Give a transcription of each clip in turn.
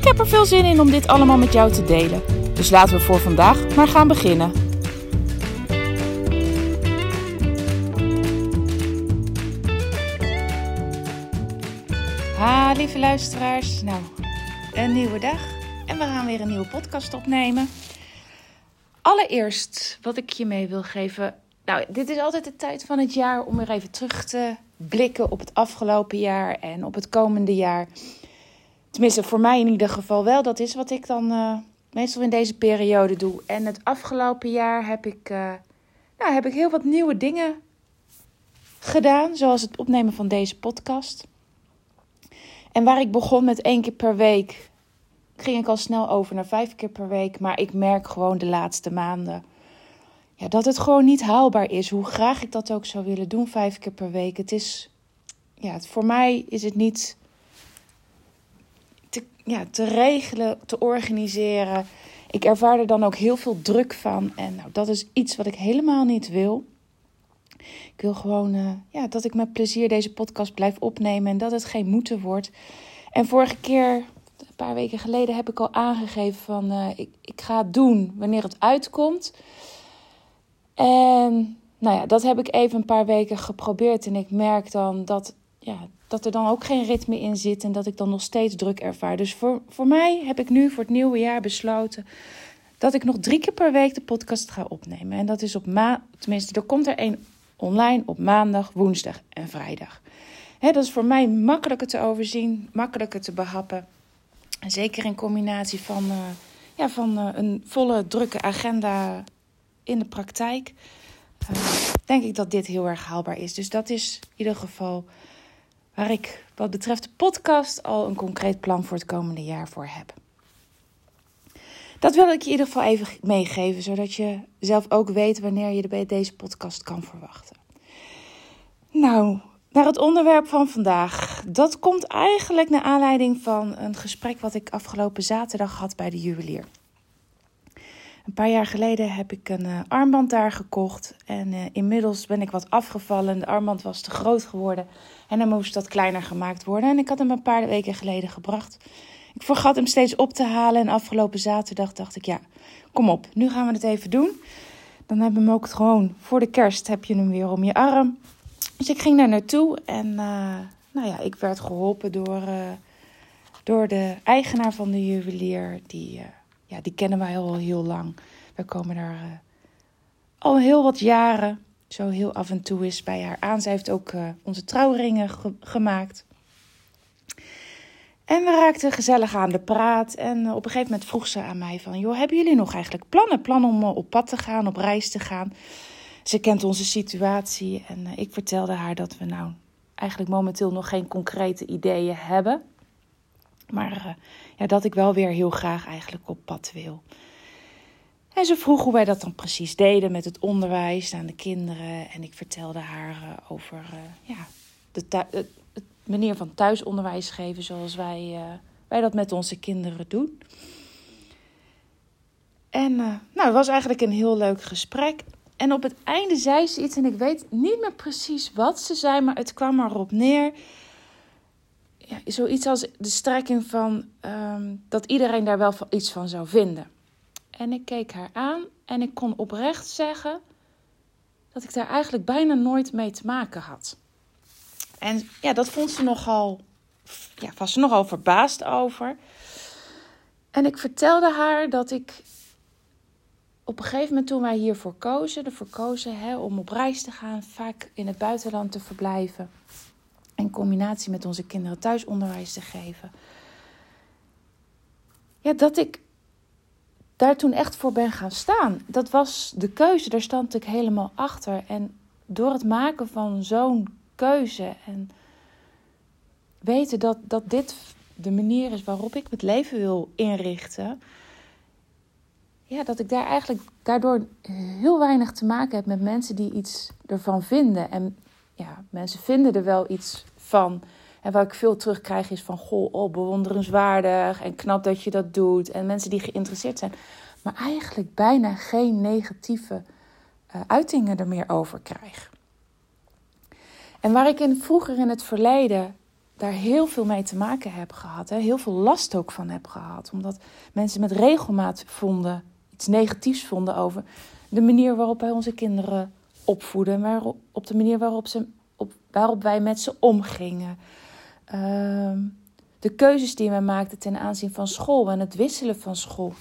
Ik heb er veel zin in om dit allemaal met jou te delen. Dus laten we voor vandaag maar gaan beginnen. Ha, lieve luisteraars. Nou, een nieuwe dag en we gaan weer een nieuwe podcast opnemen. Allereerst wat ik je mee wil geven. Nou, dit is altijd de tijd van het jaar om weer even terug te blikken op het afgelopen jaar en op het komende jaar. Tenminste, voor mij in ieder geval wel. Dat is wat ik dan uh, meestal in deze periode doe. En het afgelopen jaar heb ik, uh, nou, heb ik heel wat nieuwe dingen gedaan. Zoals het opnemen van deze podcast. En waar ik begon met één keer per week, ging ik al snel over naar vijf keer per week. Maar ik merk gewoon de laatste maanden ja, dat het gewoon niet haalbaar is. Hoe graag ik dat ook zou willen doen, vijf keer per week. Het is, ja, voor mij is het niet te, ja, te regelen, te organiseren. Ik ervaar er dan ook heel veel druk van. En nou, dat is iets wat ik helemaal niet wil. Ik wil gewoon uh, ja, dat ik met plezier deze podcast blijf opnemen en dat het geen moeten wordt. En vorige keer, een paar weken geleden, heb ik al aangegeven van uh, ik, ik ga het doen wanneer het uitkomt. En nou ja, dat heb ik even een paar weken geprobeerd. En ik merk dan dat, ja, dat er dan ook geen ritme in zit en dat ik dan nog steeds druk ervaar. Dus voor, voor mij heb ik nu voor het nieuwe jaar besloten dat ik nog drie keer per week de podcast ga opnemen. En dat is op maandag, tenminste, er komt er één online op maandag, woensdag en vrijdag. Dat is voor mij makkelijker te overzien, makkelijker te behappen. Zeker in combinatie van, uh, ja, van uh, een volle drukke agenda in de praktijk. Uh, denk ik dat dit heel erg haalbaar is. Dus dat is in ieder geval waar ik wat betreft de podcast al een concreet plan voor het komende jaar voor heb. Dat wil ik je in ieder geval even meegeven, zodat je zelf ook weet wanneer je deze podcast kan verwachten. Nou, naar het onderwerp van vandaag. Dat komt eigenlijk naar aanleiding van een gesprek wat ik afgelopen zaterdag had bij de juwelier. Een paar jaar geleden heb ik een uh, armband daar gekocht. En uh, inmiddels ben ik wat afgevallen. De armband was te groot geworden. En dan moest dat kleiner gemaakt worden. En ik had hem een paar weken geleden gebracht. Ik vergat hem steeds op te halen. En afgelopen zaterdag dacht ik, ja, kom op, nu gaan we het even doen. Dan hebben we hem ook gewoon voor de kerst heb je hem weer om je arm. Dus ik ging daar naartoe. En uh, nou ja, ik werd geholpen door, door de eigenaar van de juwelier. Die ja, die kennen wij al heel lang. We komen er uh, al heel wat jaren. Zo heel af en toe is bij haar aan. Zij heeft ook uh, onze trouwringen ge gemaakt. En we raakten gezellig aan de praat. En uh, op een gegeven moment vroeg ze aan mij van... joh, hebben jullie nog eigenlijk plannen? Plannen om op pad te gaan, op reis te gaan? Ze kent onze situatie. En ik vertelde haar dat we nou eigenlijk momenteel nog geen concrete ideeën hebben. Maar ja, dat ik wel weer heel graag eigenlijk op pad wil. En ze vroeg hoe wij dat dan precies deden met het onderwijs aan de kinderen. En ik vertelde haar uh, over uh, ja, de manier van thuisonderwijs geven zoals wij, wij dat met onze kinderen doen. En nou, het was eigenlijk een heel leuk gesprek. En op het einde zei ze iets en ik weet niet meer precies wat ze zei, maar het kwam erop neer ja, zoiets als de strekking van um, dat iedereen daar wel iets van zou vinden. En ik keek haar aan en ik kon oprecht zeggen dat ik daar eigenlijk bijna nooit mee te maken had. En ja, dat vond ze nogal, ja, was ze nogal verbaasd over. En ik vertelde haar dat ik op een gegeven moment toen wij hiervoor kozen, ervoor kozen hè, om op reis te gaan, vaak in het buitenland te verblijven in combinatie met onze kinderen thuisonderwijs te geven. Ja, dat ik daar toen echt voor ben gaan staan. Dat was de keuze, daar stond ik helemaal achter. En door het maken van zo'n keuze en weten dat, dat dit de manier is waarop ik het leven wil inrichten, ja, dat ik daar eigenlijk daardoor heel weinig te maken heb met mensen die iets ervan vinden. En ja, mensen vinden er wel iets van. En waar ik veel terugkrijg is van, goh, oh, bewonderenswaardig en knap dat je dat doet. En mensen die geïnteresseerd zijn. Maar eigenlijk bijna geen negatieve uh, uitingen er meer over krijg. En waar ik in, vroeger in het verleden daar heel veel mee te maken heb gehad. Hè, heel veel last ook van heb gehad. Omdat mensen met regelmaat vonden, iets negatiefs vonden over de manier waarop wij onze kinderen opvoeden. Maar op de manier waarop, ze, waarop wij met ze omgingen. Uh, de keuzes die we maakten ten aanzien van school en het wisselen van school.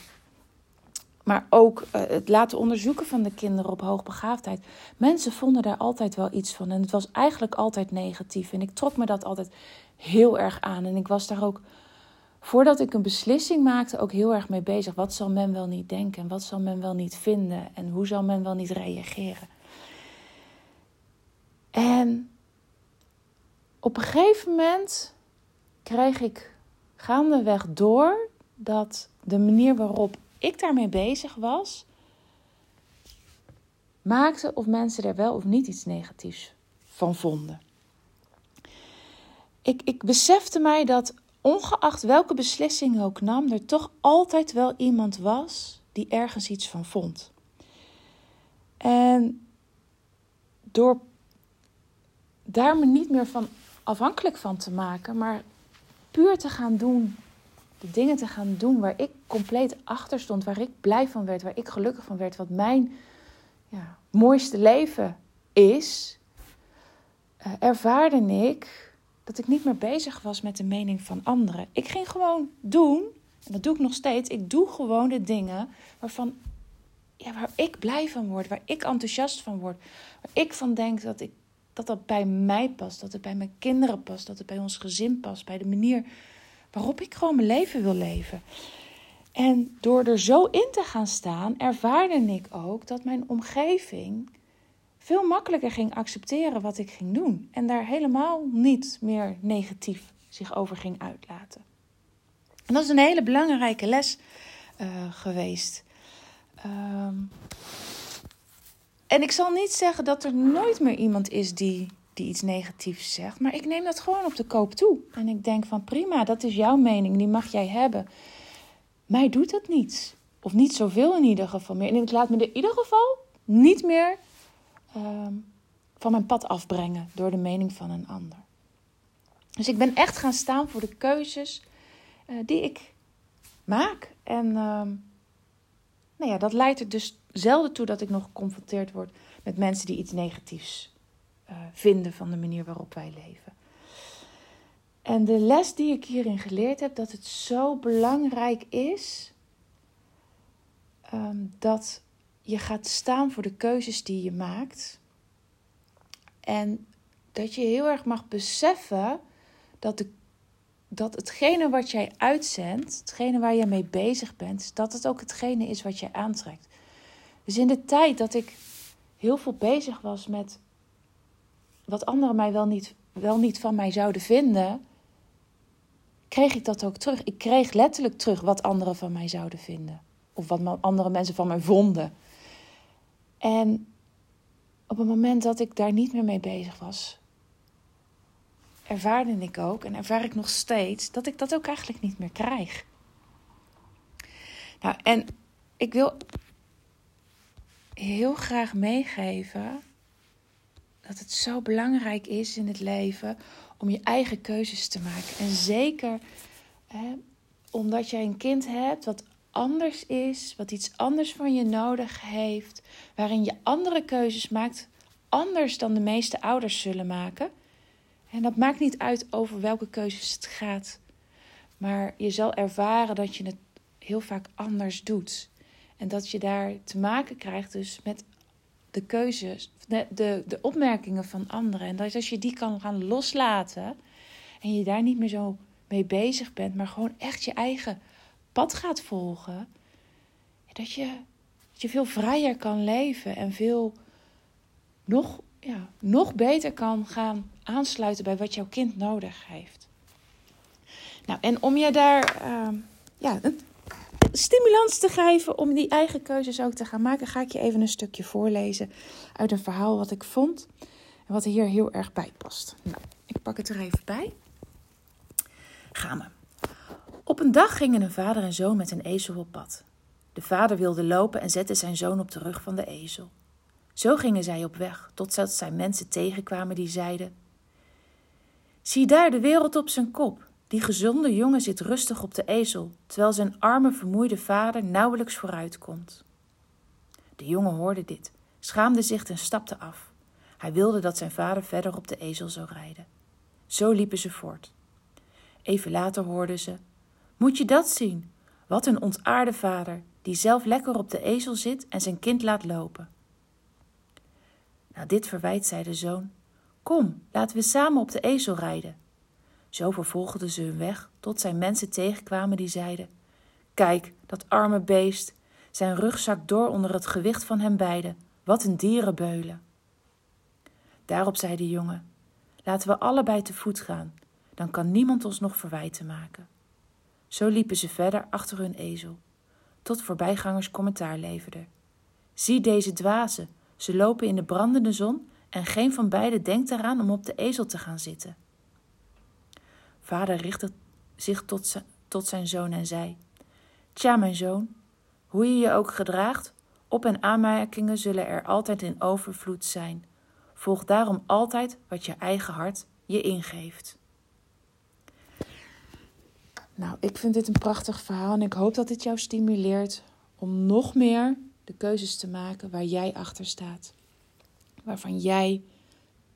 Maar ook uh, het laten onderzoeken van de kinderen op hoogbegaafdheid. Mensen vonden daar altijd wel iets van. En het was eigenlijk altijd negatief. En ik trok me dat altijd heel erg aan. En ik was daar ook, voordat ik een beslissing maakte, ook heel erg mee bezig. Wat zal men wel niet denken? En wat zal men wel niet vinden? En hoe zal men wel niet reageren? En op een gegeven moment kreeg ik gaandeweg door dat de manier waarop ik daarmee bezig was, maakte of mensen er wel of niet iets negatiefs van vonden. Ik, ik besefte mij dat ongeacht welke beslissing ik ook nam, er toch altijd wel iemand was die ergens iets van vond. En door daar me niet meer van afhankelijk van te maken, maar puur te gaan doen de dingen te gaan doen waar ik compleet achter stond, waar ik blij van werd, waar ik gelukkig van werd, wat mijn ja, mooiste leven is, uh, ervaarde ik dat ik niet meer bezig was met de mening van anderen. Ik ging gewoon doen, en dat doe ik nog steeds, ik doe gewoon de dingen waarvan, ja, waar ik blij van word, waar ik enthousiast van word, waar ik van denk dat, ik, dat dat bij mij past, dat het bij mijn kinderen past, dat het bij ons gezin past, bij de manier waarop ik gewoon mijn leven wil leven. En door er zo in te gaan staan, ervaarde ik ook dat mijn omgeving veel makkelijker ging accepteren wat ik ging doen. En daar helemaal niet meer negatief zich over ging uitlaten. En dat is een hele belangrijke les uh, geweest. Um, en ik zal niet zeggen dat er nooit meer iemand is die die iets negatiefs zegt. Maar ik neem dat gewoon op de koop toe. En ik denk van prima, dat is jouw mening, die mag jij hebben. Mij doet dat niets. Of niet zoveel in ieder geval meer. En ik laat me in ieder geval niet meer ehm, van mijn pad afbrengen door de mening van een ander. Dus ik ben echt gaan staan voor de keuzes uh, die ik maak. En uh, nou ja, dat leidt er dus zelden toe dat ik nog geconfronteerd word met mensen die iets negatiefs uh, vinden van de manier waarop wij leven. En de les die ik hierin geleerd heb, dat het zo belangrijk is um, dat je gaat staan voor de keuzes die je maakt. En dat je heel erg mag beseffen dat, de, dat hetgene wat jij uitzendt, hetgene waar je mee bezig bent, dat het ook hetgene is wat je aantrekt. Dus in de tijd dat ik heel veel bezig was met wat anderen mij wel niet, wel niet van mij zouden vinden, kreeg ik dat ook terug. Ik kreeg letterlijk terug wat anderen van mij zouden vinden. Of wat andere mensen van mij vonden. En op het moment dat ik daar niet meer mee bezig was, ervaarde ik ook en ervaar ik nog steeds dat ik dat ook eigenlijk niet meer krijg. Nou, en ik wil heel graag meegeven dat het zo belangrijk is in het leven om je eigen keuzes te maken. En zeker hè, omdat jij een kind hebt wat anders is, wat iets anders van je nodig heeft, waarin je andere keuzes maakt, anders dan de meeste ouders zullen maken. En dat maakt niet uit over welke keuzes het gaat, maar je zal ervaren dat je het heel vaak anders doet. En dat je daar te maken krijgt dus met de keuzes, de, de, opmerkingen van anderen. En dat als je die kan gaan loslaten en je daar niet meer zo mee bezig bent, maar gewoon echt je eigen pad gaat volgen, dat je, je veel vrijer kan leven en veel nog, ja, nog beter kan gaan aansluiten bij wat jouw kind nodig heeft. Nou, en om je daar uh, ja, stimulans te geven om die eigen keuzes ook te gaan maken, ga ik je even een stukje voorlezen uit een verhaal wat ik vond en wat hier heel erg bij past. Nou, ik pak het er even bij. Gaan we. Op een dag gingen een vader en zoon met een ezel op pad. De vader wilde lopen en zette zijn zoon op de rug van de ezel. Zo gingen zij op weg, totdat zij mensen tegenkwamen die zeiden: Zie daar de wereld op zijn kop. Die gezonde jongen zit rustig op de ezel, terwijl zijn arme, vermoeide vader nauwelijks vooruitkomt. De jongen hoorde dit, schaamde zich en stapte af. Hij wilde dat zijn vader verder op de ezel zou rijden. Zo liepen ze voort. Even later hoorden ze: Moet je dat zien? Wat een ontaarde vader, die zelf lekker op de ezel zit en zijn kind laat lopen. Na dit verwijt zei de zoon: Kom, laten we samen op de ezel rijden. Zo vervolgden ze hun weg tot zij mensen tegenkwamen die zeiden: Kijk, dat arme beest, zijn rug zakt door onder het gewicht van hen beiden. Wat een dierenbeulen. Daarop zei de jongen: Laten we allebei te voet gaan, dan kan niemand ons nog verwijten maken. Zo liepen ze verder achter hun ezel, tot voorbijgangers commentaar leverden. Zie deze dwazen, ze lopen in de brandende zon en geen van beiden denkt eraan om op de ezel te gaan zitten. Vader richtte zich tot, tot zijn zoon en zei: Tja, mijn zoon, hoe je je ook gedraagt, op- en aanmerkingen zullen er altijd in overvloed zijn. Volg daarom altijd wat je eigen hart je ingeeft. Nou, ik vind dit een prachtig verhaal en ik hoop dat dit jou stimuleert om nog meer de keuzes te maken waar jij achter staat. Waarvan jij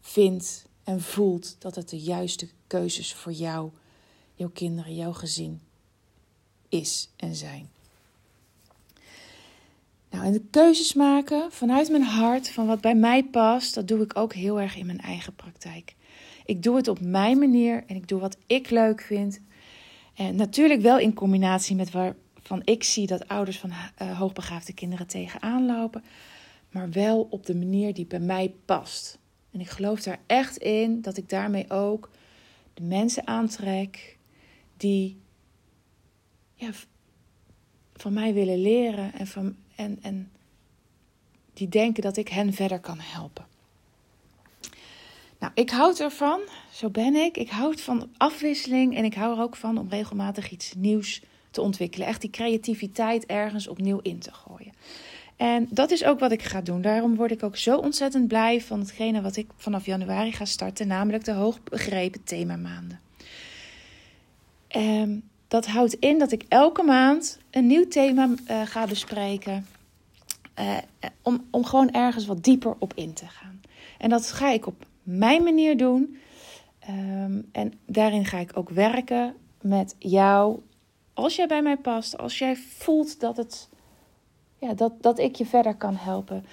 vindt en voelt dat het de juiste keuzes voor jou, jouw kinderen, jouw gezin is en zijn. Nou, en de keuzes maken vanuit mijn hart, van wat bij mij past, dat doe ik ook heel erg in mijn eigen praktijk. Ik doe het op mijn manier en ik doe wat ik leuk vind. En natuurlijk wel in combinatie met waarvan ik zie dat ouders van uh, hoogbegaafde kinderen tegenaan lopen, maar wel op de manier die bij mij past. En ik geloof daar echt in dat ik daarmee ook de mensen aantrek die ja, van mij willen leren en, van, en, en die denken dat ik hen verder kan helpen. Nou, ik houd ervan, zo ben ik. Ik houd van afwisseling en ik hou er ook van om regelmatig iets nieuws te ontwikkelen. Echt die creativiteit ergens opnieuw in te gooien. En dat is ook wat ik ga doen. Daarom word ik ook zo ontzettend blij van hetgene wat ik vanaf januari ga starten, namelijk de hoogbegrepen themamaanden. Um, dat houdt in dat ik elke maand een nieuw thema uh, ga bespreken. Uh, om, om gewoon ergens wat dieper op in te gaan. En dat ga ik op mijn manier doen. Um, en daarin ga ik ook werken met jou. Als jij bij mij past, als jij voelt dat het ja, dat, dat ik je verder kan helpen.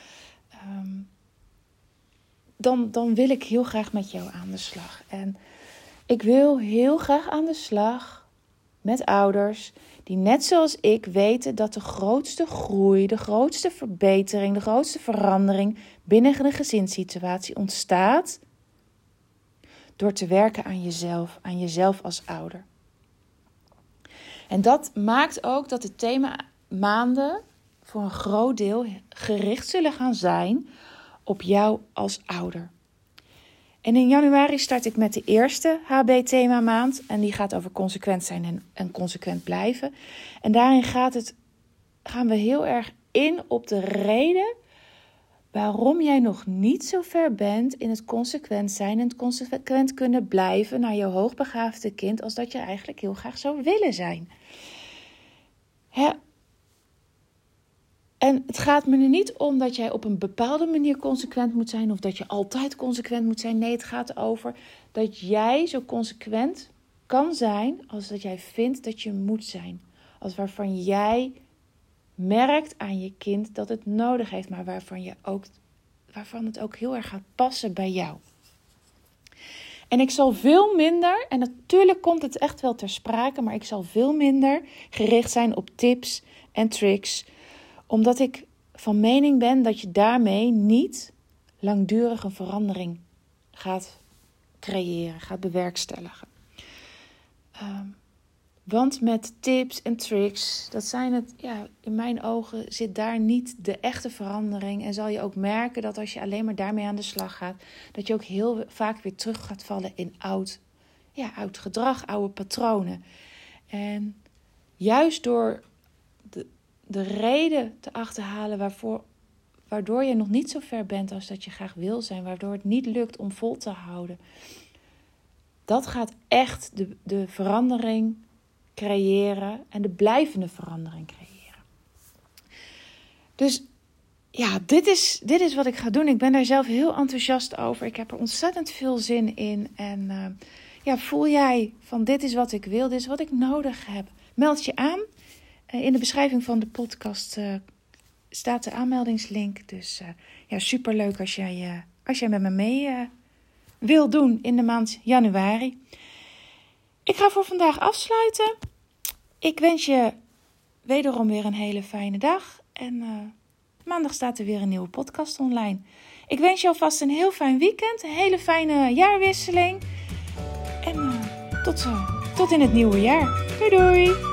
Um, dan, dan wil ik heel graag met jou aan de slag. En ik wil heel graag aan de slag met ouders die net zoals ik weten dat de grootste groei, de grootste verbetering, de grootste verandering binnen de gezinssituatie ontstaat door te werken aan jezelf, aan jezelf als ouder. En dat maakt ook dat het thema maanden voor een groot deel gericht zullen gaan zijn op jou als ouder. En in januari start ik met de eerste HB-thema maand. En die gaat over consequent zijn en, en consequent blijven. En daarin gaat het, gaan we heel erg in op de reden waarom jij nog niet zo ver bent in het consequent zijn en het consequent kunnen blijven naar jouw hoogbegaafde kind als dat je eigenlijk heel graag zou willen zijn. Hè, en het gaat me nu niet om dat jij op een bepaalde manier consequent moet zijn of dat je altijd consequent moet zijn. Nee, het gaat over dat jij zo consequent kan zijn als dat jij vindt dat je moet zijn. Als waarvan jij merkt aan je kind dat het nodig heeft, maar waarvan, je ook, waarvan het ook heel erg gaat passen bij jou. En ik zal veel minder, en natuurlijk komt het echt wel ter sprake, maar ik zal veel minder gericht zijn op tips en tricks omdat ik van mening ben dat je daarmee niet langdurige verandering gaat creëren, gaat bewerkstelligen. Um, Want met tips en tricks, dat zijn het, ja, in mijn ogen zit daar niet de echte verandering. En zal je ook merken dat als je alleen maar daarmee aan de slag gaat, dat je ook heel vaak weer terug gaat vallen in oud, ja, oud gedrag, oude patronen. En juist door de, de reden te achterhalen waarvoor, waardoor je nog niet zo ver bent als dat je graag wil zijn, waardoor het niet lukt om vol te houden. Dat gaat echt de, de verandering creëren en de blijvende verandering creëren. Dus ja, dit is, dit is wat ik ga doen. Ik ben daar zelf heel enthousiast over. Ik heb er ontzettend veel zin in. En uh, ja, voel jij van dit is wat ik wil, dit is wat ik nodig heb. Meld je aan. Uh, in de beschrijving van de podcast uh, staat de aanmeldingslink. Dus ja, superleuk als jij, als jij met me mee wil doen in de maand januari. Ik ga voor vandaag afsluiten. Ik wens je wederom weer een hele fijne dag. En uh, maandag staat er weer een nieuwe podcast online. Ik wens je alvast een heel fijn weekend. Een hele fijne jaarwisseling. En uh, tot, uh, tot in het nieuwe jaar. Doei doei!